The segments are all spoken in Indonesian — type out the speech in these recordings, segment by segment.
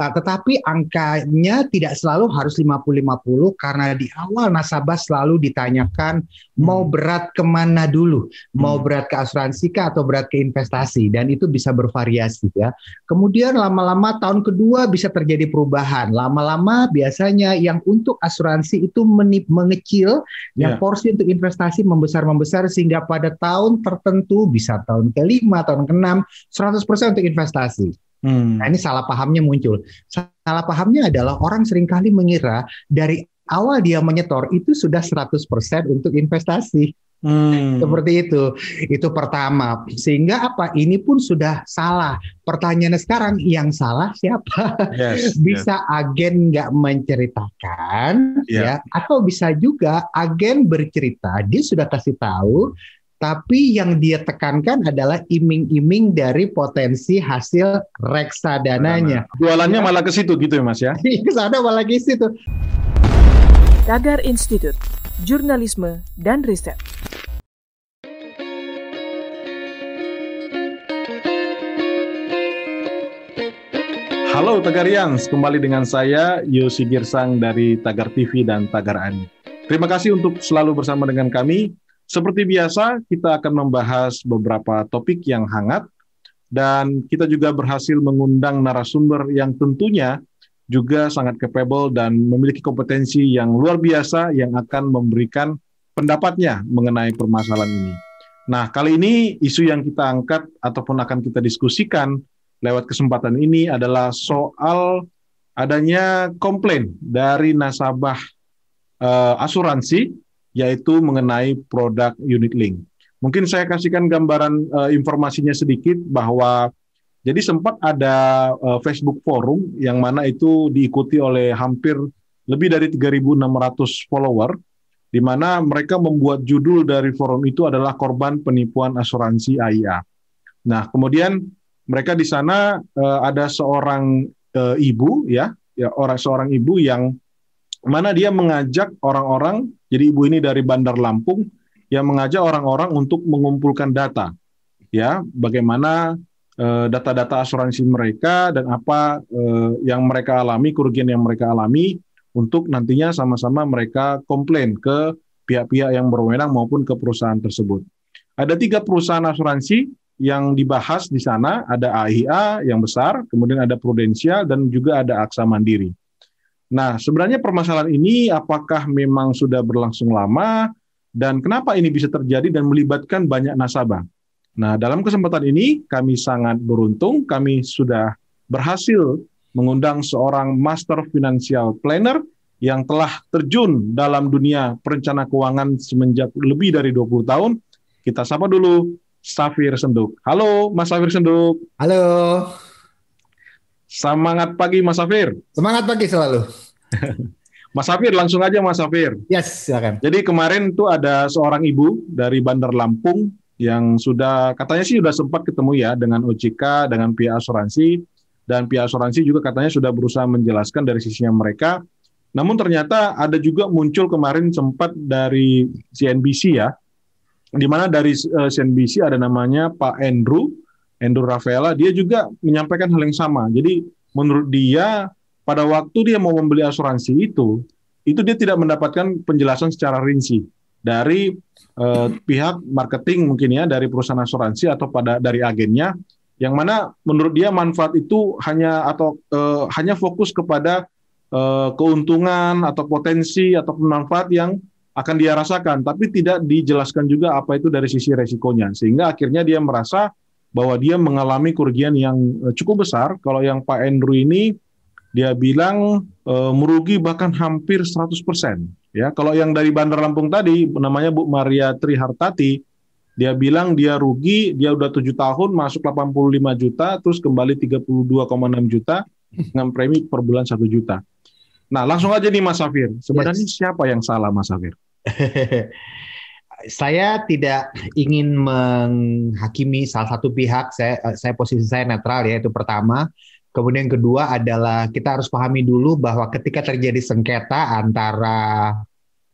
Nah, tetapi angkanya tidak selalu harus 50-50 karena di awal nasabah selalu ditanyakan mau hmm. berat ke mana dulu, mau hmm. berat ke asuransi kah atau berat ke investasi dan itu bisa bervariasi ya. Kemudian lama-lama tahun kedua bisa terjadi perubahan. Lama-lama biasanya yang untuk asuransi itu menip, mengecil, yang yeah. porsi untuk investasi membesar-membesar sehingga pada tahun tertentu bisa tahun kelima, tahun keenam 100% untuk investasi. Hmm. Nah ini salah pahamnya muncul. Salah pahamnya adalah orang sering kali mengira dari awal dia menyetor itu sudah 100% untuk investasi. Hmm. Seperti itu. Itu pertama. Sehingga apa? Ini pun sudah salah. Pertanyaannya sekarang yang salah siapa? Yes, bisa yes. agen nggak menceritakan yeah. ya atau bisa juga agen bercerita dia sudah kasih tahu tapi yang dia tekankan adalah iming-iming dari potensi hasil reksadananya. Jualannya ya. malah ke situ gitu ya Mas ya? ke sana malah ke situ. Tagar Institut, Jurnalisme dan Riset. Halo Tagarians, kembali dengan saya Yosi Girsang dari Tagar TV dan Tagar Ani. Terima kasih untuk selalu bersama dengan kami seperti biasa, kita akan membahas beberapa topik yang hangat dan kita juga berhasil mengundang narasumber yang tentunya juga sangat capable dan memiliki kompetensi yang luar biasa yang akan memberikan pendapatnya mengenai permasalahan ini. Nah, kali ini isu yang kita angkat ataupun akan kita diskusikan lewat kesempatan ini adalah soal adanya komplain dari nasabah uh, asuransi yaitu mengenai produk unit link. Mungkin saya kasihkan gambaran uh, informasinya sedikit bahwa jadi sempat ada uh, Facebook forum yang mana itu diikuti oleh hampir lebih dari 3.600 follower, di mana mereka membuat judul dari forum itu adalah korban penipuan asuransi AIA. Nah, kemudian mereka di sana uh, ada seorang uh, ibu ya, ya orang seorang ibu yang mana dia mengajak orang-orang jadi ibu ini dari Bandar Lampung yang mengajak orang-orang untuk mengumpulkan data, ya, bagaimana eh, data-data asuransi mereka dan apa uh, yang mereka alami, kerugian yang mereka alami, untuk nantinya sama-sama mereka komplain ke pihak-pihak yang berwenang maupun ke perusahaan tersebut. Ada tiga perusahaan asuransi yang dibahas di sana, ada AIA yang besar, kemudian ada Prudensial, dan juga ada Aksa Mandiri. Nah, sebenarnya permasalahan ini apakah memang sudah berlangsung lama dan kenapa ini bisa terjadi dan melibatkan banyak nasabah? Nah, dalam kesempatan ini kami sangat beruntung, kami sudah berhasil mengundang seorang master financial planner yang telah terjun dalam dunia perencana keuangan semenjak lebih dari 20 tahun. Kita sapa dulu Safir Senduk. Halo, Mas Safir Senduk. Halo. Semangat pagi Mas Safir. Semangat pagi selalu. Mas Safir, langsung aja Mas Safir. Yes, silakan. Jadi kemarin tuh ada seorang ibu dari Bandar Lampung yang sudah katanya sih sudah sempat ketemu ya dengan OJK, dengan pihak asuransi dan pihak asuransi juga katanya sudah berusaha menjelaskan dari sisinya mereka. Namun ternyata ada juga muncul kemarin sempat dari CNBC ya, di mana dari uh, eh, CNBC ada namanya Pak Andrew Andrew Rafaela, dia juga menyampaikan hal yang sama. Jadi menurut dia pada waktu dia mau membeli asuransi itu, itu dia tidak mendapatkan penjelasan secara rinci dari eh, pihak marketing mungkin ya dari perusahaan asuransi atau pada dari agennya yang mana menurut dia manfaat itu hanya atau eh, hanya fokus kepada eh, keuntungan atau potensi atau manfaat yang akan dia rasakan tapi tidak dijelaskan juga apa itu dari sisi resikonya sehingga akhirnya dia merasa bahwa dia mengalami kerugian yang eh, cukup besar. Kalau yang Pak Andrew ini dia bilang e, merugi bahkan hampir 100%. Ya, kalau yang dari Bandar Lampung tadi namanya Bu Maria Trihartati, dia bilang dia rugi, dia udah tujuh tahun masuk 85 juta, terus kembali 32,6 juta dengan premi per bulan satu juta. Nah, langsung aja nih Mas Safir. Sebenarnya yes. siapa yang salah Mas Safir? saya tidak ingin menghakimi salah satu pihak. Saya, saya posisi saya netral ya itu pertama. Kemudian kedua adalah kita harus pahami dulu bahwa ketika terjadi sengketa antara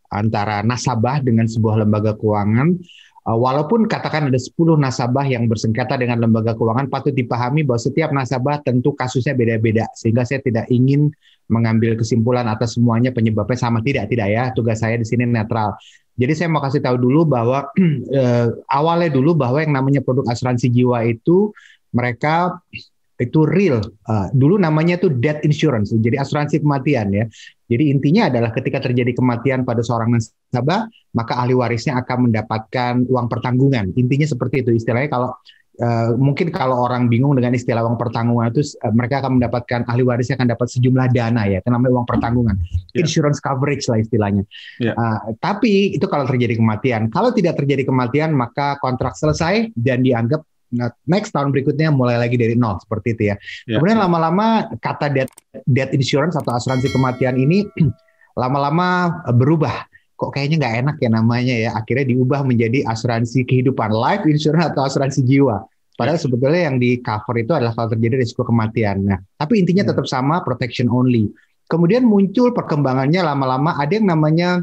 antara nasabah dengan sebuah lembaga keuangan, Uh, walaupun katakan ada 10 nasabah yang bersengketa dengan lembaga keuangan, patut dipahami bahwa setiap nasabah tentu kasusnya beda-beda, sehingga saya tidak ingin mengambil kesimpulan atas semuanya penyebabnya sama tidak tidak ya. Tugas saya di sini netral. Jadi saya mau kasih tahu dulu bahwa uh, awalnya dulu bahwa yang namanya produk asuransi jiwa itu mereka itu real. Uh, dulu namanya itu death insurance, jadi asuransi kematian ya. Jadi intinya adalah ketika terjadi kematian pada seorang nasabah, maka ahli warisnya akan mendapatkan uang pertanggungan. Intinya seperti itu istilahnya kalau uh, mungkin kalau orang bingung dengan istilah uang pertanggungan itu uh, mereka akan mendapatkan ahli warisnya akan dapat sejumlah dana ya, itu namanya uang pertanggungan, yeah. insurance coverage lah istilahnya. Yeah. Ya. Uh, tapi itu kalau terjadi kematian. Kalau tidak terjadi kematian maka kontrak selesai dan dianggap next tahun berikutnya mulai lagi dari nol seperti itu ya. ya. Kemudian lama-lama kata death, death insurance atau asuransi kematian ini lama-lama berubah. Kok kayaknya nggak enak ya namanya ya. Akhirnya diubah menjadi asuransi kehidupan, life insurance atau asuransi jiwa. Padahal sebetulnya yang di cover itu adalah kalau terjadi risiko kematian. Nah, tapi intinya ya. tetap sama, protection only. Kemudian muncul perkembangannya lama-lama ada yang namanya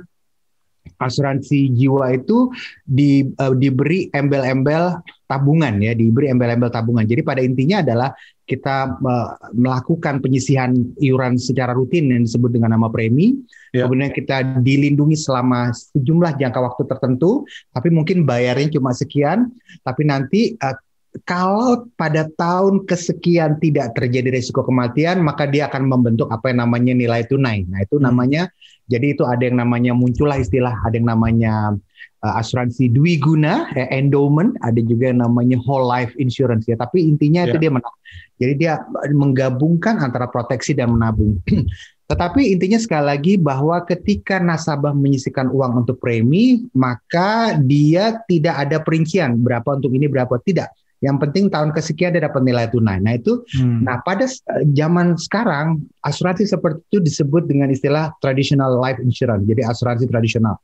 asuransi jiwa itu di, uh, diberi embel-embel tabungan ya, diberi embel-embel tabungan. Jadi pada intinya adalah kita uh, melakukan penyisihan iuran secara rutin yang disebut dengan nama premi. Ya. Kemudian kita dilindungi selama sejumlah jangka waktu tertentu, tapi mungkin bayarnya cuma sekian, tapi nanti uh, kalau pada tahun kesekian tidak terjadi risiko kematian, maka dia akan membentuk apa yang namanya nilai tunai. Nah, itu hmm. namanya jadi itu ada yang namanya muncullah istilah ada yang namanya uh, asuransi dwi guna, eh, endowment, ada juga yang namanya whole life insurance ya. Tapi intinya yeah. itu ya. dia menang. Jadi dia menggabungkan antara proteksi dan menabung. Tetapi intinya sekali lagi bahwa ketika nasabah menyisikan uang untuk premi, maka dia tidak ada perincian berapa untuk ini berapa tidak. Yang penting tahun kesekian dia dapat nilai tunai. Nah itu, hmm. nah pada zaman sekarang asuransi seperti itu disebut dengan istilah traditional life insurance. Jadi asuransi tradisional.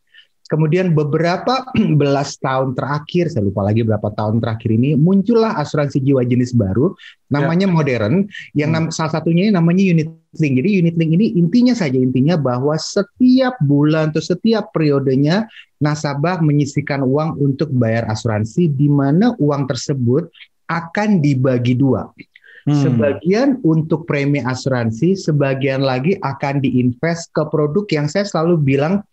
Kemudian beberapa belas tahun terakhir, saya lupa lagi berapa tahun terakhir ini, muncullah asuransi jiwa jenis baru, namanya ya. modern, yang hmm. salah satunya namanya unit link. Jadi unit link ini intinya saja intinya bahwa setiap bulan atau setiap periodenya nasabah menyisikan uang untuk bayar asuransi, di mana uang tersebut akan dibagi dua. Hmm. Sebagian untuk premi asuransi, sebagian lagi akan diinvest ke produk yang saya selalu bilang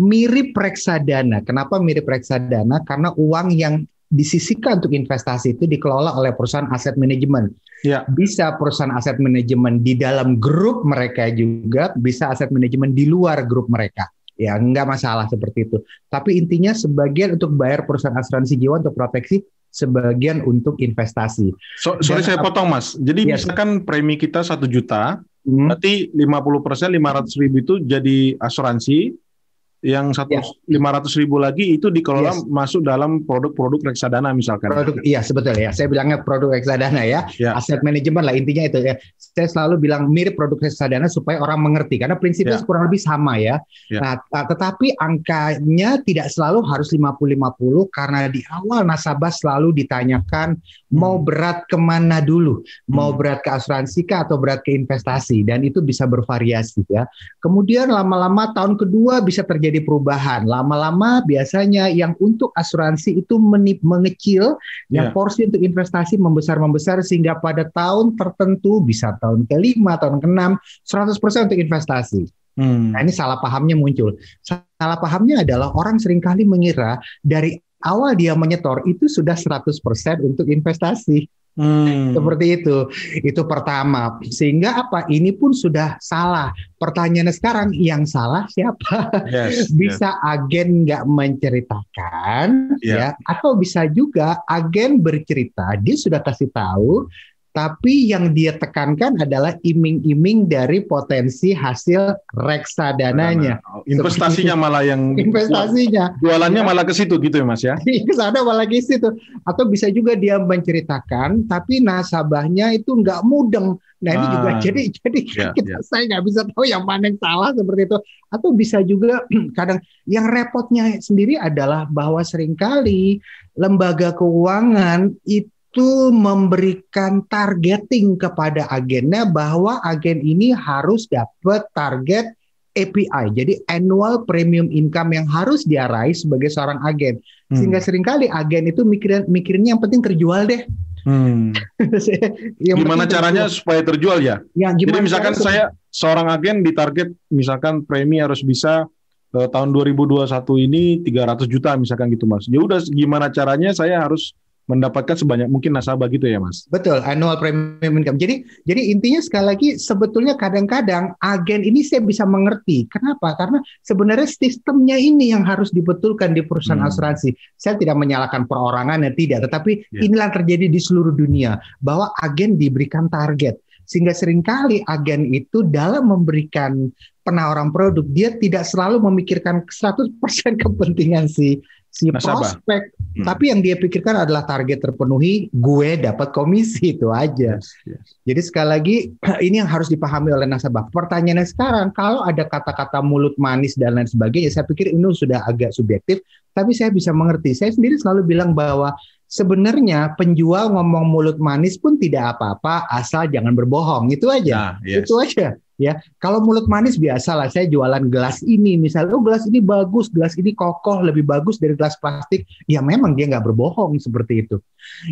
mirip reksadana. Kenapa mirip reksadana? Karena uang yang disisikan untuk investasi itu dikelola oleh perusahaan aset manajemen. Ya. Bisa perusahaan aset manajemen di dalam grup mereka juga, bisa aset manajemen di luar grup mereka. Ya, enggak masalah seperti itu. Tapi intinya sebagian untuk bayar perusahaan asuransi jiwa untuk proteksi, sebagian untuk investasi. So, sorry Dan, saya potong mas. Jadi yes. misalkan premi kita satu juta, hmm. berarti 50 persen 500 ribu itu jadi asuransi, yang satu ya. lima ratus ribu lagi itu dikelola yes. masuk dalam produk-produk reksadana misalkan. Produk, iya sebetulnya ya. Saya bilangnya produk reksadana ya. ya. Aset manajemen lah intinya itu ya. Saya selalu bilang mirip produk reksadana supaya orang mengerti karena prinsipnya ya. kurang lebih sama ya. ya. Nah, tetapi angkanya tidak selalu harus 50-50 karena di awal nasabah selalu ditanyakan hmm. mau berat ke mana dulu, mau hmm. berat ke asuransi kah atau berat ke investasi dan itu bisa bervariasi ya. Kemudian lama-lama tahun kedua bisa terjadi terjadi perubahan. Lama-lama biasanya yang untuk asuransi itu menip, mengecil, yeah. yang ya. porsi untuk investasi membesar-membesar sehingga pada tahun tertentu bisa tahun kelima, tahun keenam, 100% untuk investasi. Hmm. Nah ini salah pahamnya muncul. Salah pahamnya adalah orang sering kali mengira dari awal dia menyetor itu sudah 100% untuk investasi. Hmm. Seperti itu. Itu pertama. Sehingga apa? Ini pun sudah salah. Pertanyaannya sekarang yang salah siapa? Yes, bisa yes. agen nggak menceritakan yeah. ya atau bisa juga agen bercerita dia sudah kasih tahu tapi yang dia tekankan adalah iming-iming dari potensi hasil reksadananya. Oh, investasinya malah yang investasinya. Jualannya ya. malah ke situ gitu ya Mas ya. ke sana malah ke situ. Atau bisa juga dia menceritakan tapi nasabahnya itu nggak mudeng. Nah ini ah, juga jadi jadi ya, kita, ya. saya nggak bisa tahu yang mana yang salah seperti itu. Atau bisa juga kadang yang repotnya sendiri adalah bahwa sering kali lembaga keuangan itu itu memberikan targeting kepada agennya bahwa agen ini harus dapat target API. Jadi annual premium income yang harus dia raih sebagai seorang agen. Hmm. Sehingga sering kali agen itu mikirin mikirinnya yang penting terjual deh. Hmm. Yang Gimana caranya terjual. supaya terjual ya? Ya, Jadi misalkan saya seorang agen ditarget misalkan premi harus bisa eh, tahun 2021 ini 300 juta misalkan gitu Mas. Ya udah gimana caranya saya harus mendapatkan sebanyak mungkin nasabah gitu ya Mas. Betul, annual premium income. Jadi, jadi intinya sekali lagi sebetulnya kadang-kadang agen ini saya bisa mengerti. Kenapa? Karena sebenarnya sistemnya ini yang harus dibetulkan di perusahaan Hmm. asuransi. Saya tidak menyalahkan perorangan yang tidak, tetapi Ya. inilah yang terjadi di seluruh dunia bahwa agen diberikan target. Sehingga sering kali agen itu dalam memberikan penawaran produk dia tidak selalu memikirkan 100% kepentingan si si Nasabah. prospek, Hmm. tapi yang dia pikirkan adalah target terpenuhi, gue dapat komisi itu aja. Yes, yes. Jadi sekali lagi ini yang harus dipahami oleh nasabah. Pertanyaannya sekarang, kalau ada kata-kata mulut manis dan lain sebagainya, saya pikir ini sudah agak subjektif, tapi saya bisa mengerti. Saya sendiri selalu bilang bahwa sebenarnya penjual ngomong mulut manis pun tidak apa-apa, asal jangan berbohong. Itu aja. Nah, yes. Itu aja. Ya, kalau mulut manis biasa lah. Saya jualan gelas ini, misalnya, oh gelas ini bagus, gelas ini kokoh, lebih bagus dari gelas plastik. Ya memang dia nggak berbohong seperti itu.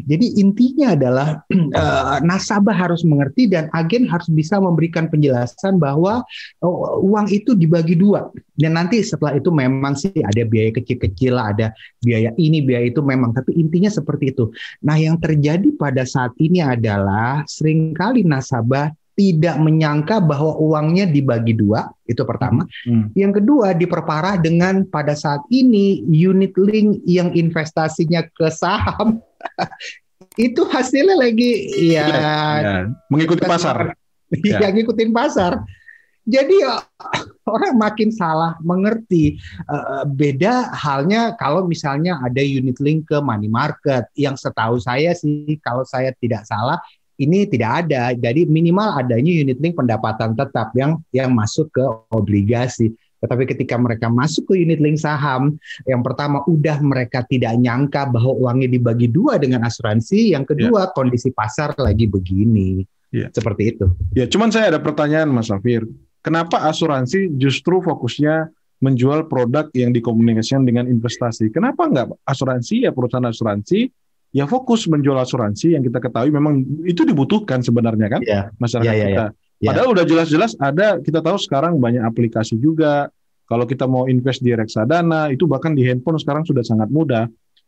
Jadi intinya adalah eh, nasabah harus mengerti dan agen harus bisa memberikan penjelasan bahwa oh, uang itu dibagi dua dan nanti setelah itu memang sih ada biaya kecil-kecil lah, ada biaya ini, biaya itu memang. Tapi intinya seperti itu. Nah yang terjadi pada saat ini adalah sering kali nasabah tidak menyangka bahwa uangnya dibagi dua, itu pertama. Hmm. Yang kedua diperparah dengan pada saat ini unit link yang investasinya ke saham itu hasilnya lagi ya, Ya, mengikuti pasar. Ya. yang ngikutin pasar. Jadi orang makin salah mengerti. Eh, beda halnya kalau misalnya ada unit link ke money market yang setahu saya sih kalau saya tidak salah ini tidak ada. Jadi minimal adanya unit link pendapatan tetap yang yang masuk ke obligasi. Tetapi ketika mereka masuk ke unit link saham, yang pertama udah mereka tidak nyangka bahwa uangnya dibagi dua dengan asuransi, yang kedua kondisi pasar lagi begini. Ya. Seperti itu. Ya, cuman saya ada pertanyaan Mas Safir. Kenapa asuransi justru fokusnya menjual produk yang dikomunikasikan dengan investasi? Kenapa enggak asuransi ya perusahaan asuransi ya fokus menjual asuransi yang kita ketahui memang itu dibutuhkan sebenarnya kan Ya. masyarakat Ya, ya, kita. Ya. Padahal udah jelas-jelas ada kita tahu sekarang banyak aplikasi juga. Kalau kita mau invest di reksadana itu bahkan di handphone sekarang sudah sangat mudah.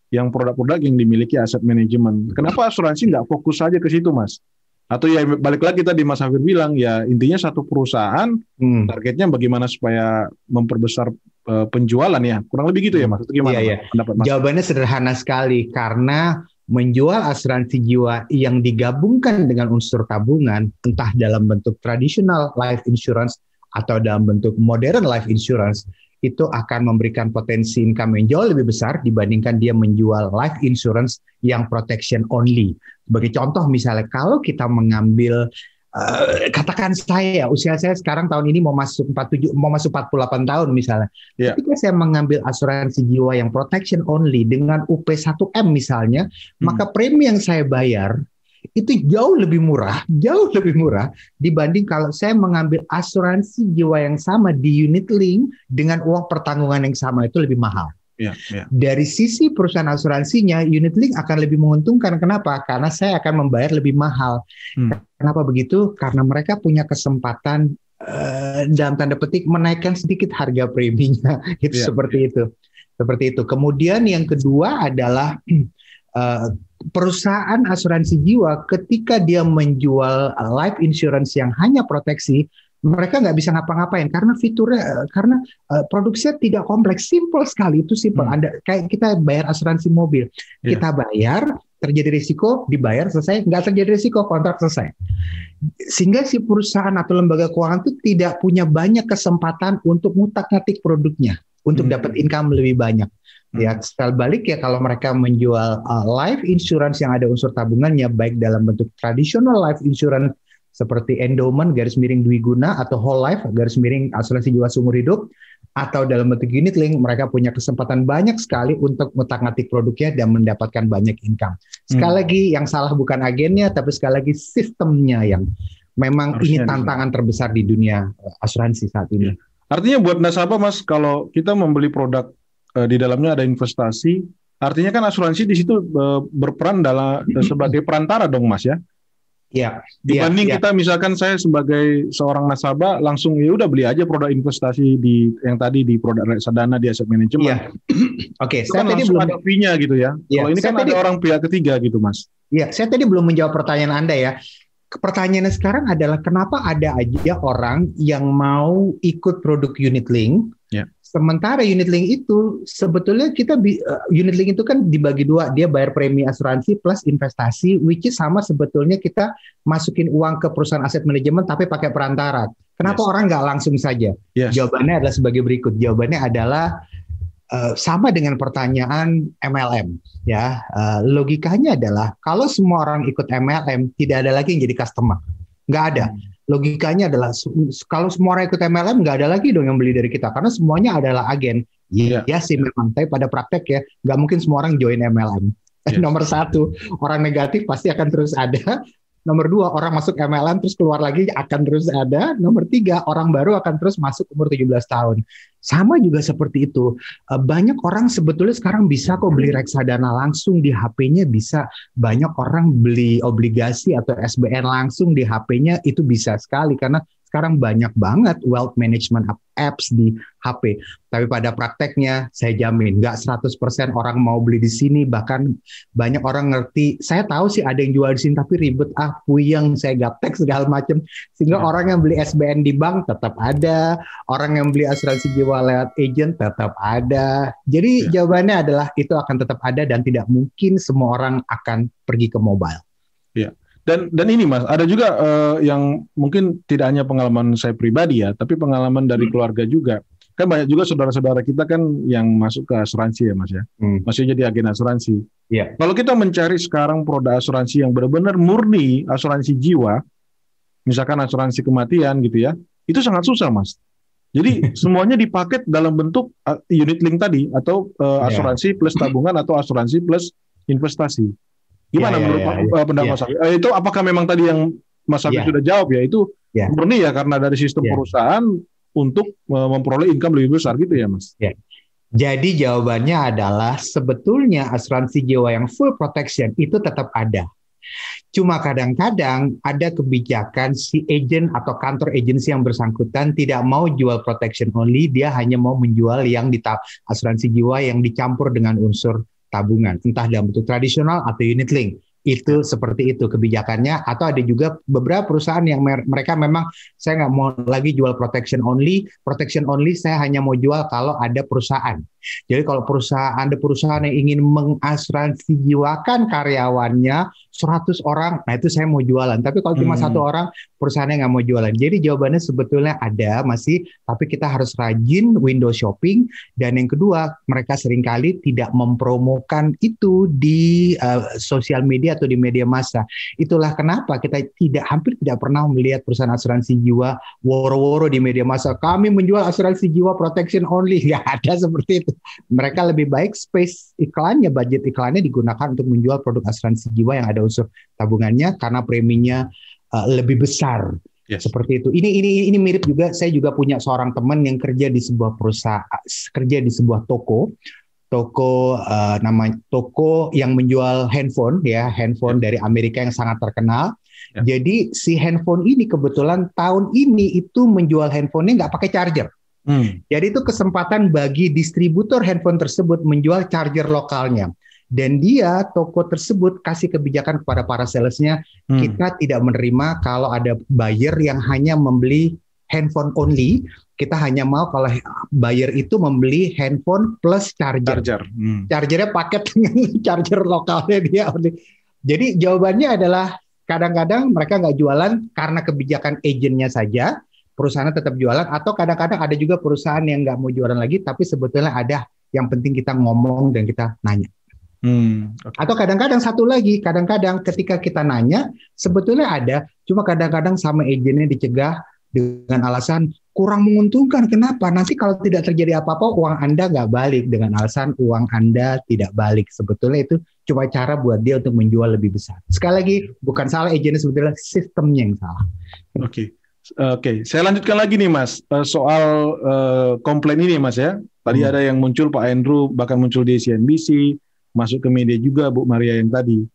Yang produk-produk yang dimiliki aset manajemen. Kenapa asuransi nggak fokus saja ke situ, Mas? Atau ya balik lagi tadi Mas Hafir bilang ya intinya satu perusahaan Hmm. targetnya bagaimana supaya memperbesar eh, penjualan ya kurang lebih gitu ya Mas. Itu gimana Iya, iya. Mas? pendapat Mas? Jawabannya sederhana sekali karena menjual asuransi jiwa yang digabungkan dengan unsur tabungan entah dalam bentuk tradisional life insurance atau dalam bentuk modern life insurance itu akan memberikan potensi income yang jauh lebih besar dibandingkan dia menjual life insurance yang protection only. Sebagai contoh misalnya kalau kita mengambil eh, katakan saya usia saya sekarang tahun ini mau masuk 47 mau masuk 48 tahun misalnya. Ya. Ketika saya mengambil asuransi jiwa yang protection only dengan UP1M misalnya, Hmm. maka premi yang saya bayar itu jauh lebih murah, jauh lebih murah dibanding kalau saya mengambil asuransi jiwa yang sama di unit link dengan uang pertanggungan yang sama itu lebih mahal. Ya, ya. Dari sisi perusahaan asuransinya, unit link akan lebih menguntungkan. Kenapa? Karena saya akan membayar lebih mahal. Hmm. Kenapa begitu? Karena mereka punya kesempatan eh, dalam tanda petik menaikkan sedikit harga preminya. itu Iya, seperti itu. Seperti itu. Kemudian yang kedua adalah eh, perusahaan asuransi jiwa ketika dia menjual life insurance yang hanya proteksi, mereka nggak bisa ngapa-ngapain karena fiturnya eh, karena eh, produksinya tidak kompleks, simple sekali itu simple. Hmm. Anda kayak kita bayar asuransi mobil, Iya. kita bayar terjadi risiko dibayar selesai, nggak terjadi risiko kontrak selesai. Sehingga si perusahaan atau lembaga keuangan itu tidak punya banyak kesempatan untuk ngutak-ngatik produknya untuk Hmm. dapat income lebih banyak. Ya, setel balik ya kalau mereka menjual uh, life insurance yang ada unsur tabungannya baik dalam bentuk tradisional life insurance seperti endowment garis miring dwi guna atau whole life garis miring asuransi jiwa seumur hidup atau dalam bentuk unit link mereka punya kesempatan banyak sekali untuk ngutak-ngatik produknya dan mendapatkan banyak income. Sekali Hmm. lagi yang salah bukan agennya tapi sekali lagi sistemnya yang memang Harusnya ini tantangan terbesar di dunia uh, asuransi saat ini. Artinya buat nasabah Mas, kalau kita membeli produk uh, di dalamnya ada investasi, artinya kan asuransi di situ uh, berperan dalam uh, sebagai perantara dong Mas ya. Iya. Dibanding ya, kita misalkan saya sebagai seorang nasabah langsung ya udah beli aja produk investasi di yang tadi di produk reksadana di aset manajemen. Iya. Oke, okay, saya kan tadi belum ada fee-nya gitu ya. ya Kalau ini kan tadi, ada orang pihak ketiga gitu, Mas. Iya, saya tadi belum menjawab pertanyaan Anda ya. Pertanyaannya sekarang adalah kenapa ada aja orang yang mau ikut produk unit link Ya. Sementara unit link itu sebetulnya kita uh, unit link itu kan dibagi dua, dia bayar premi asuransi plus investasi, which is sama sebetulnya kita masukin uang ke perusahaan aset manajemen tapi pakai perantara. Kenapa yes. orang nggak langsung saja? Yes. Jawabannya adalah sebagai berikut. Jawabannya adalah uh, sama dengan pertanyaan MLM. Ya, uh, logikanya adalah kalau semua orang ikut MLM, tidak ada lagi yang jadi customer, nggak ada. Hmm logikanya adalah kalau semua orang ikut MLM nggak ada lagi dong yang beli dari kita karena semuanya adalah agen. Iya yeah. sih memang, tapi pada praktek ya nggak mungkin semua orang join MLM. Yeah. Nomor satu orang negatif pasti akan terus ada. Nomor dua, orang masuk MLM terus keluar lagi akan terus ada. Nomor tiga, orang baru akan terus masuk umur 17 tahun. Sama juga seperti itu. Eh, banyak orang sebetulnya sekarang bisa kok beli reksadana langsung di HP-nya bisa. Banyak orang beli obligasi atau SBN langsung di HP-nya itu bisa sekali karena sekarang banyak banget wealth management apps di HP. Tapi pada prakteknya saya jamin nggak 100% orang mau beli di sini bahkan banyak orang ngerti saya tahu sih ada yang jual di sini tapi ribet ah puyeng saya gaptek segala macam sehingga ya. orang yang beli SBN di bank tetap ada, orang yang beli asuransi jiwa lewat agent tetap ada. Jadi ya. jawabannya adalah itu akan tetap ada dan tidak mungkin semua orang akan pergi ke mobile. Ya. Dan dan ini mas, ada juga uh, yang mungkin tidak hanya pengalaman saya pribadi ya, tapi pengalaman dari hmm. keluarga juga. Kan banyak juga saudara-saudara kita kan yang masuk ke asuransi ya mas ya, hmm. masih jadi agen asuransi. Yeah. Kalau kita mencari sekarang produk asuransi yang benar-benar murni asuransi jiwa, misalkan asuransi kematian gitu ya, itu sangat susah mas. Jadi semuanya dipaket dalam bentuk uh, unit link tadi atau uh, asuransi yeah. plus tabungan atau asuransi plus investasi. Gimana ya, menurut ya, ya, pendapat ya. Mas? Eh, itu apakah memang tadi yang Mas Afif ya. sudah jawab ya? Itu ya. murni ya karena dari sistem ya. perusahaan untuk memperoleh income lebih besar gitu ya, Mas? Ya. Jadi jawabannya adalah sebetulnya asuransi jiwa yang full protection itu tetap ada. Cuma kadang-kadang ada kebijakan si agent atau kantor agensi yang bersangkutan tidak mau jual protection only, dia hanya mau menjual yang di asuransi jiwa yang dicampur dengan unsur tabungan, entah dalam bentuk tradisional atau unit link. Itu seperti itu kebijakannya atau ada juga beberapa perusahaan yang mereka memang saya nggak mau lagi jual protection only. Protection only saya hanya mau jual kalau ada perusahaan jadi kalau perusahaan ada perusahaan yang ingin mengasuransi jiwakan karyawannya 100 orang, nah itu saya mau jualan. Tapi kalau cuma hmm. satu orang, perusahaannya nggak mau jualan. Jadi jawabannya sebetulnya ada masih, tapi kita harus rajin window shopping. Dan yang kedua, mereka sering kali tidak mempromokan itu di uh, sosial media atau di media massa. Itulah kenapa kita tidak hampir tidak pernah melihat perusahaan asuransi jiwa woro-woro di media massa. Kami menjual asuransi jiwa protection only, nggak ada seperti itu. Mereka lebih baik space iklannya, budget iklannya digunakan untuk menjual produk asuransi jiwa yang ada unsur tabungannya karena preminya uh, lebih besar. Yes. Seperti itu. Ini ini ini mirip juga. Saya juga punya seorang teman yang kerja di sebuah perusahaan, kerja di sebuah toko, toko uh, nama toko yang menjual handphone ya, handphone yeah. dari Amerika yang sangat terkenal. Yeah. Jadi si handphone ini kebetulan tahun ini itu menjual handphonenya nggak pakai charger. Hmm. Jadi itu kesempatan bagi distributor handphone tersebut menjual charger lokalnya dan dia toko tersebut kasih kebijakan kepada para salesnya hmm. kita tidak menerima kalau ada buyer yang hanya membeli handphone only kita hanya mau kalau buyer itu membeli handphone plus charger charger hmm. chargernya paket dengan charger lokalnya dia jadi jawabannya adalah kadang-kadang mereka nggak jualan karena kebijakan agentnya saja perusahaannya tetap jualan atau kadang-kadang ada juga perusahaan yang nggak mau jualan lagi tapi sebetulnya ada yang penting kita ngomong dan kita nanya Hmm, okay. Atau kadang-kadang satu lagi, kadang-kadang ketika kita nanya sebetulnya ada, cuma kadang-kadang sama agennya dicegah dengan alasan kurang menguntungkan. Kenapa? Nanti kalau tidak terjadi apa-apa, uang Anda nggak balik dengan alasan uang Anda tidak balik. Sebetulnya itu cuma cara buat dia untuk menjual lebih besar. Sekali lagi, bukan salah agennya sebetulnya sistemnya yang salah. Oke. Okay. Oke, saya lanjutkan lagi nih Mas uh, soal uh, komplain ini Mas ya. Tadi hmm. ada yang muncul Pak Andrew bahkan muncul di CNBC, masuk ke media juga Bu Maria yang tadi.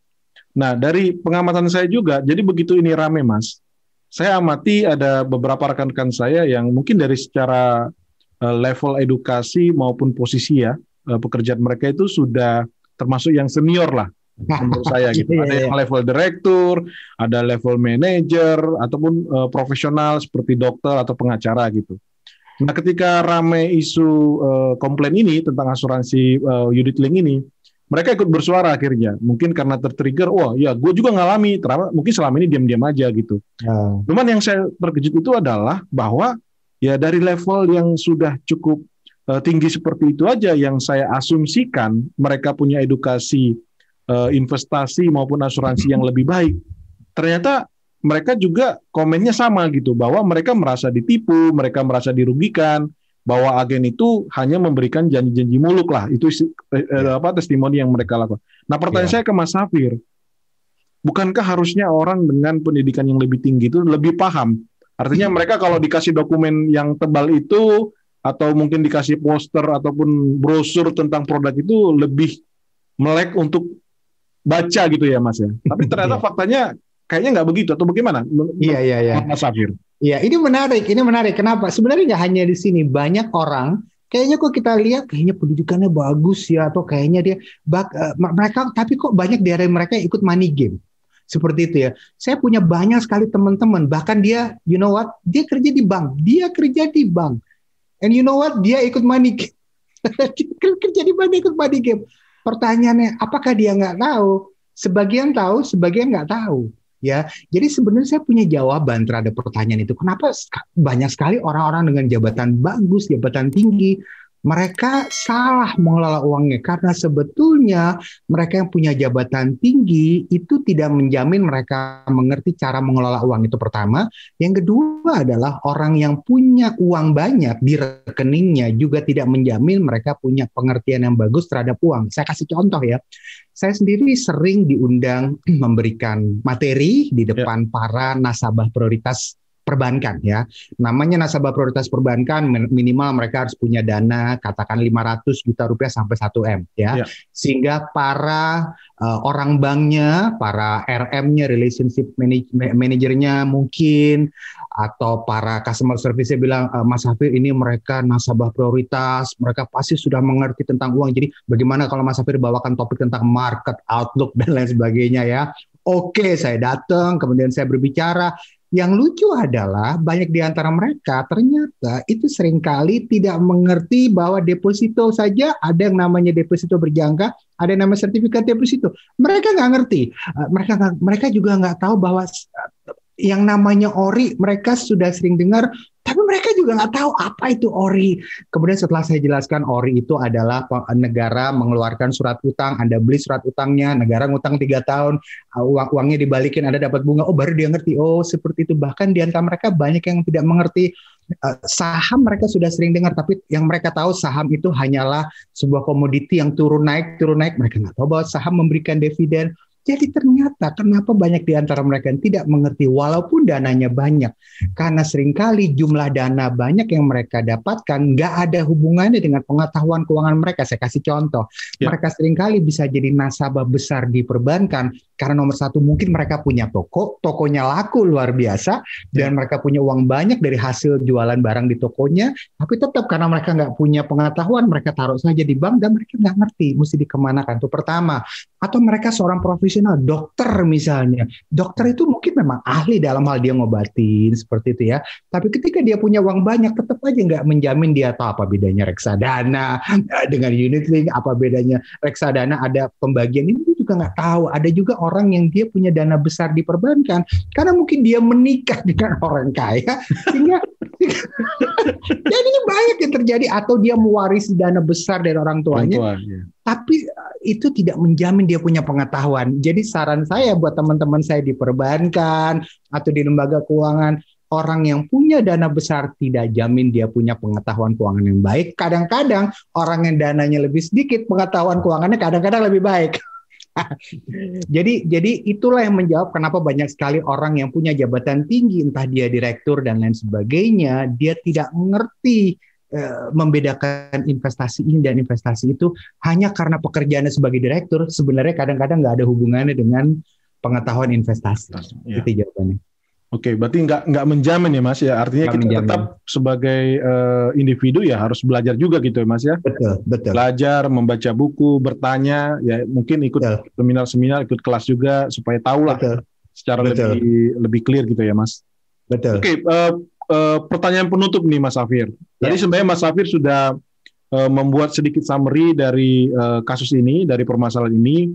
Nah, dari pengamatan saya juga, jadi begitu ini rame Mas, saya amati ada beberapa rekan-rekan saya yang mungkin dari secara uh, level edukasi maupun posisi ya, uh, pekerjaan mereka itu sudah termasuk yang senior lah menurut saya gitu. Iya, ada yang iya. level direktur, ada level manager ataupun uh, profesional seperti dokter atau pengacara gitu. Nah, ketika rame isu uh, komplain ini tentang asuransi uh, unit link ini, mereka ikut bersuara akhirnya. Mungkin karena tertrigger, wah ya gue juga ngalami, ternyata mungkin selama ini diam-diam aja gitu. Hmm. Cuman yang saya terkejut itu adalah bahwa ya dari level yang sudah cukup uh, tinggi seperti itu aja yang saya asumsikan mereka punya edukasi uh, investasi maupun asuransi yang lebih baik. Ternyata mereka juga komennya sama gitu bahwa mereka merasa ditipu, mereka merasa dirugikan, bahwa agen itu hanya memberikan janji-janji muluk lah. Itu eh, eh, apa testimoni yang mereka lakukan. Nah, pertanyaan yeah. saya ke Mas Safir, bukankah harusnya orang dengan pendidikan yang lebih tinggi itu lebih paham? Artinya mereka kalau dikasih dokumen yang tebal itu atau mungkin dikasih poster ataupun brosur tentang produk itu lebih melek untuk baca gitu ya Mas ya. Tapi ternyata yeah. faktanya kayaknya nggak begitu atau bagaimana? Iya iya iya. Mas Safir. Iya ini menarik, ini menarik. Kenapa? Sebenarnya nggak hanya di sini, banyak orang kayaknya kok kita lihat kayaknya pendidikannya bagus ya atau kayaknya dia bak, uh, mereka tapi kok banyak dari mereka ikut money game seperti itu ya. Saya punya banyak sekali teman-teman bahkan dia you know what dia kerja di bank, dia kerja di bank, and you know what dia ikut money game, kerja di bank dia ikut money game. Pertanyaannya, apakah dia nggak tahu? Sebagian tahu, sebagian nggak tahu. Ya, jadi sebenarnya saya punya jawaban terhadap pertanyaan itu. Kenapa banyak sekali orang-orang dengan jabatan bagus, jabatan tinggi, mereka salah mengelola uangnya karena sebetulnya mereka yang punya jabatan tinggi itu tidak menjamin mereka mengerti cara mengelola uang itu pertama. Yang kedua adalah orang yang punya uang banyak di rekeningnya juga tidak menjamin mereka punya pengertian yang bagus terhadap uang. Saya kasih contoh ya. Saya sendiri sering diundang memberikan materi di depan ya. para nasabah prioritas perbankan ya. Namanya nasabah prioritas perbankan minimal mereka harus punya dana katakan 500 juta rupiah sampai 1 M ya. ya. Sehingga para uh, orang banknya, para RM-nya, relationship manajernya mungkin atau para customer service bilang e, Mas Hafir ini mereka nasabah prioritas, mereka pasti sudah mengerti tentang uang. Jadi bagaimana kalau Mas Hafir bawakan topik tentang market outlook dan lain sebagainya ya. Oke, saya datang, kemudian saya berbicara. Yang lucu adalah banyak di antara mereka ternyata itu sering kali tidak mengerti bahwa deposito saja ada yang namanya deposito berjangka, ada yang namanya sertifikat deposito. Mereka nggak ngerti. Eh, mereka mereka juga nggak tahu bahwa yang namanya ori mereka sudah sering dengar tapi mereka juga nggak tahu apa itu ori. Kemudian setelah saya jelaskan ori itu adalah negara mengeluarkan surat utang, Anda beli surat utangnya, negara ngutang tiga tahun, uang uangnya dibalikin, Anda dapat bunga. Oh baru dia ngerti. Oh seperti itu. Bahkan di antara mereka banyak yang tidak mengerti uh, saham mereka sudah sering dengar, tapi yang mereka tahu saham itu hanyalah sebuah komoditi yang turun naik turun naik. Mereka nggak tahu bahwa saham memberikan dividen. Jadi ternyata kenapa banyak di antara mereka yang tidak mengerti walaupun dananya banyak. Karena sering kali jumlah dana banyak yang mereka dapatkan nggak ada hubungannya dengan pengetahuan keuangan mereka. Saya kasih contoh. Ya. Mereka sering kali bisa jadi nasabah besar di perbankan karena nomor satu mungkin mereka punya toko, tokonya laku luar biasa dan ya. mereka punya uang banyak dari hasil jualan barang di tokonya. Tapi tetap karena mereka nggak punya pengetahuan, mereka taruh saja di bank dan mereka nggak ngerti mesti dikemanakan. Itu pertama. Atau mereka seorang profesional profesional, dokter misalnya. Dokter itu mungkin memang ahli dalam hal dia ngobatin seperti itu ya. Tapi ketika dia punya uang banyak, tetap aja nggak menjamin dia tahu apa bedanya reksadana dengan unit link, apa bedanya reksadana ada pembagian ini juga nggak tahu. Ada juga orang yang dia punya dana besar di perbankan karena mungkin dia menikah dengan orang kaya sehingga jadi banyak yang terjadi atau dia mewarisi dana besar dari orang tuanya. Orang tua, ya. Tapi uh, itu tidak menjamin dia punya pengetahuan. Jadi saran saya buat teman-teman saya di perbankan atau di lembaga keuangan, orang yang punya dana besar tidak jamin dia punya pengetahuan keuangan yang baik. Kadang-kadang orang yang dananya lebih sedikit, pengetahuan keuangannya kadang-kadang lebih baik. jadi jadi itulah yang menjawab kenapa banyak sekali orang yang punya jabatan tinggi entah dia direktur dan lain sebagainya dia tidak mengerti eh, membedakan investasi ini dan investasi itu hanya karena pekerjaannya sebagai direktur sebenarnya kadang-kadang nggak ada hubungannya dengan pengetahuan investasi. Ya. Itu jawabannya. Oke, berarti nggak nggak menjamin ya Mas ya. Artinya kita menjamin. tetap sebagai uh, individu ya harus belajar juga gitu ya Mas ya. Betul, betul. Belajar, membaca buku, bertanya, ya mungkin ikut seminar-seminar, ikut kelas juga supaya tahu lah secara betul. lebih lebih clear gitu ya Mas. Betul. Oke, uh, uh, pertanyaan penutup nih Mas Safir. Tadi ya. sebenarnya Mas Safir sudah uh, membuat sedikit summary dari uh, kasus ini, dari permasalahan ini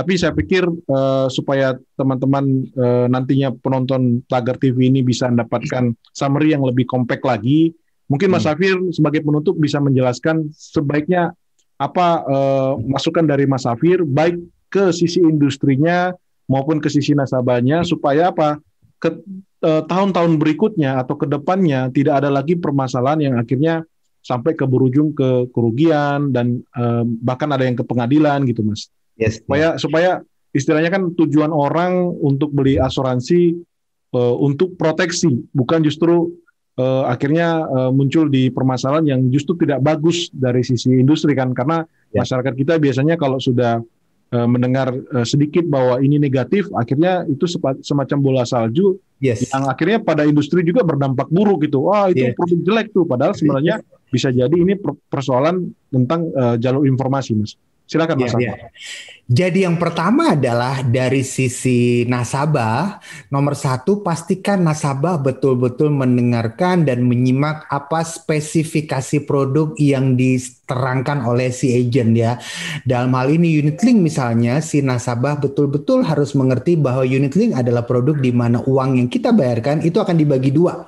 tapi saya pikir uh, supaya teman-teman uh, nantinya penonton Tagar TV ini bisa mendapatkan summary yang lebih kompak lagi, mungkin Mas hmm. Safir sebagai penutup bisa menjelaskan sebaiknya apa uh, masukan dari Mas Safir baik ke sisi industrinya maupun ke sisi nasabahnya supaya apa ke tahun-tahun berikutnya atau ke depannya tidak ada lagi permasalahan yang akhirnya sampai ke berujung ke kerugian dan uh, bahkan ada yang ke pengadilan gitu Mas. Yes, supaya yes. supaya istilahnya kan tujuan orang untuk beli asuransi uh, untuk proteksi, bukan justru uh, akhirnya uh, muncul di permasalahan yang justru tidak bagus dari sisi industri kan karena yeah. masyarakat kita biasanya kalau sudah uh, mendengar uh, sedikit bahwa ini negatif, akhirnya itu semacam bola salju yes. yang akhirnya pada industri juga berdampak buruk gitu. Wah itu yeah. produk jelek tuh, padahal sebenarnya bisa jadi ini persoalan tentang uh, jalur informasi, mas. Silakan Mas. Ya, ya. Jadi yang pertama adalah dari sisi nasabah, nomor satu pastikan nasabah betul-betul mendengarkan dan menyimak apa spesifikasi produk yang diterangkan oleh si agent ya. Dalam hal ini unit link misalnya si nasabah betul-betul harus mengerti bahwa unit link adalah produk di mana uang yang kita bayarkan itu akan dibagi dua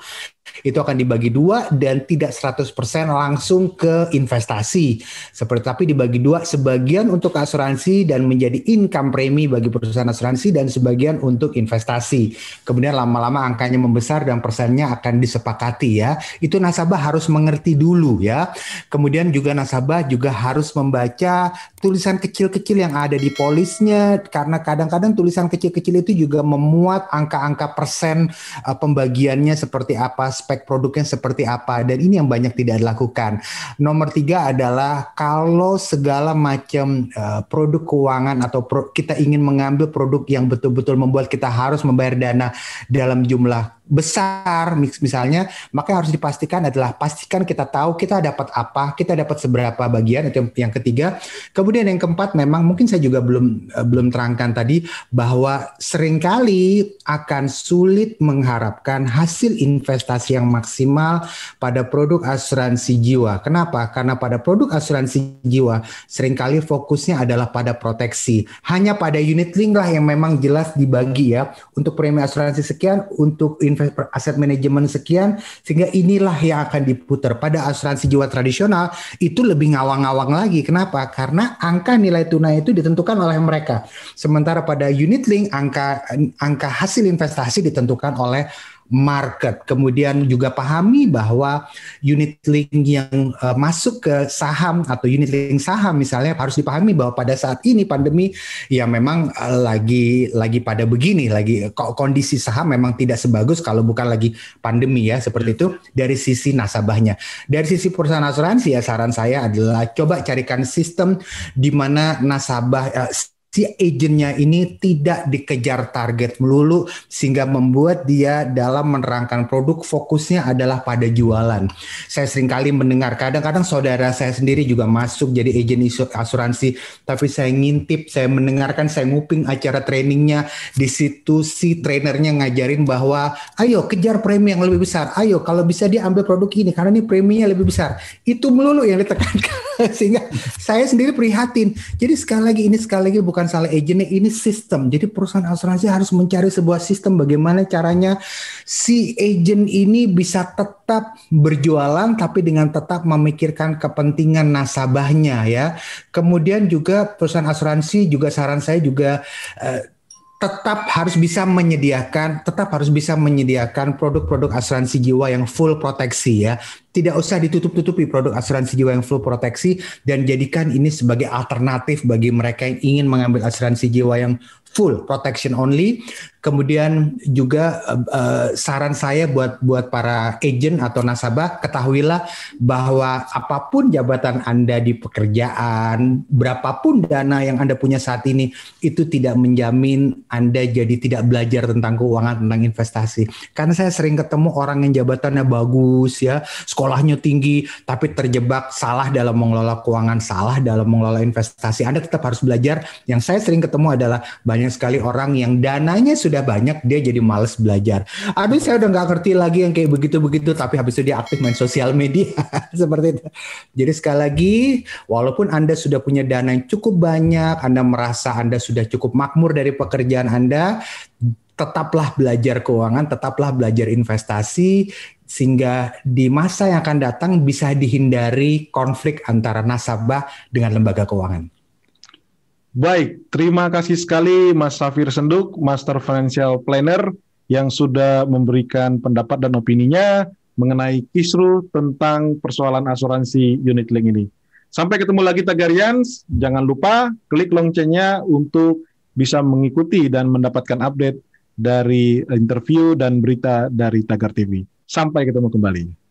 itu akan dibagi dua dan tidak 100% langsung ke investasi. Seperti tapi dibagi dua sebagian untuk asuransi dan menjadi income premi bagi perusahaan asuransi dan sebagian untuk investasi. Kemudian lama-lama angkanya membesar dan persennya akan disepakati ya. Itu nasabah harus mengerti dulu ya. Kemudian juga nasabah juga harus membaca tulisan kecil-kecil yang ada di polisnya karena kadang-kadang tulisan kecil-kecil itu juga memuat angka-angka persen uh, pembagiannya seperti apa spek produknya seperti apa dan ini yang banyak tidak dilakukan. Nomor tiga adalah kalau segala macam uh, produk keuangan atau pro, kita ingin mengambil produk yang betul-betul membuat kita harus membayar dana dalam jumlah besar misalnya maka harus dipastikan adalah pastikan kita tahu kita dapat apa kita dapat seberapa bagian itu yang ketiga. Kemudian yang keempat memang mungkin saya juga belum uh, belum terangkan tadi bahwa sering kali akan sulit mengharapkan hasil investasi yang maksimal pada produk asuransi jiwa. Kenapa? Karena pada produk asuransi jiwa sering kali fokusnya adalah pada proteksi. Hanya pada unit link lah yang memang jelas dibagi ya. Untuk premi asuransi sekian untuk investasi aset manajemen sekian sehingga inilah yang akan diputar. Pada asuransi jiwa tradisional itu lebih ngawang-ngawang lagi. Kenapa? Karena angka nilai tunai itu ditentukan oleh mereka. Sementara pada unit link angka angka hasil investasi ditentukan oleh market. Kemudian juga pahami bahwa unit link yang uh, masuk ke saham atau unit link saham misalnya harus dipahami bahwa pada saat ini pandemi ya memang uh, lagi lagi pada begini, lagi kondisi saham memang tidak sebagus kalau bukan lagi pandemi ya seperti itu dari sisi nasabahnya. Dari sisi perusahaan asuransi ya saran saya adalah coba carikan sistem di mana nasabah uh, si agentnya ini tidak dikejar target melulu sehingga membuat dia dalam menerangkan produk fokusnya adalah pada jualan. Saya sering kali mendengar kadang-kadang saudara saya sendiri juga masuk jadi agent asuransi tapi saya ngintip, saya mendengarkan, saya nguping acara trainingnya di situ si trainernya ngajarin bahwa ayo kejar premi yang lebih besar. Ayo kalau bisa dia ambil produk ini karena ini preminya lebih besar. Itu melulu yang ditekankan sehingga saya sendiri prihatin. Jadi sekali lagi ini sekali lagi bukan bukan salah agentnya, ini sistem. Jadi perusahaan asuransi harus mencari sebuah sistem bagaimana caranya si agent ini bisa tetap berjualan tapi dengan tetap memikirkan kepentingan nasabahnya ya. Kemudian juga perusahaan asuransi juga saran saya juga uh, tetap harus bisa menyediakan tetap harus bisa menyediakan produk-produk asuransi jiwa yang full proteksi ya. Tidak usah ditutup-tutupi produk asuransi jiwa yang full proteksi dan jadikan ini sebagai alternatif bagi mereka yang ingin mengambil asuransi jiwa yang full protection only. Kemudian juga uh, saran saya buat buat para agent atau nasabah ketahuilah bahwa apa pun jabatan Anda di pekerjaan, berapapun dana yang Anda punya saat ini itu tidak menjamin Anda jadi tidak belajar tentang keuangan, tentang investasi. Karena saya sering ketemu orang yang jabatannya bagus ya, sekolahnya tinggi tapi terjebak salah dalam mengelola keuangan, salah dalam mengelola investasi. Anda tetap harus belajar. Yang saya sering ketemu adalah banyak sekali orang yang dananya sudah sudah banyak dia jadi males belajar. Aduh saya udah nggak ngerti lagi yang kayak begitu-begitu tapi habis itu dia aktif main sosial media seperti itu. Jadi sekali lagi walaupun Anda sudah punya dana yang cukup banyak, Anda merasa Anda sudah cukup makmur dari pekerjaan Anda, tetaplah belajar keuangan, tetaplah belajar investasi sehingga di masa yang akan datang bisa dihindari konflik antara nasabah dengan lembaga keuangan. Baik, terima kasih sekali Mas Safir Senduk, Master Financial Planner yang sudah memberikan pendapat dan opininya mengenai kisru tentang persoalan asuransi unit link ini. Sampai ketemu lagi Tagarians, jangan lupa klik loncengnya untuk bisa mengikuti dan mendapatkan update dari interview dan berita dari Tagar TV. Sampai ketemu kembali.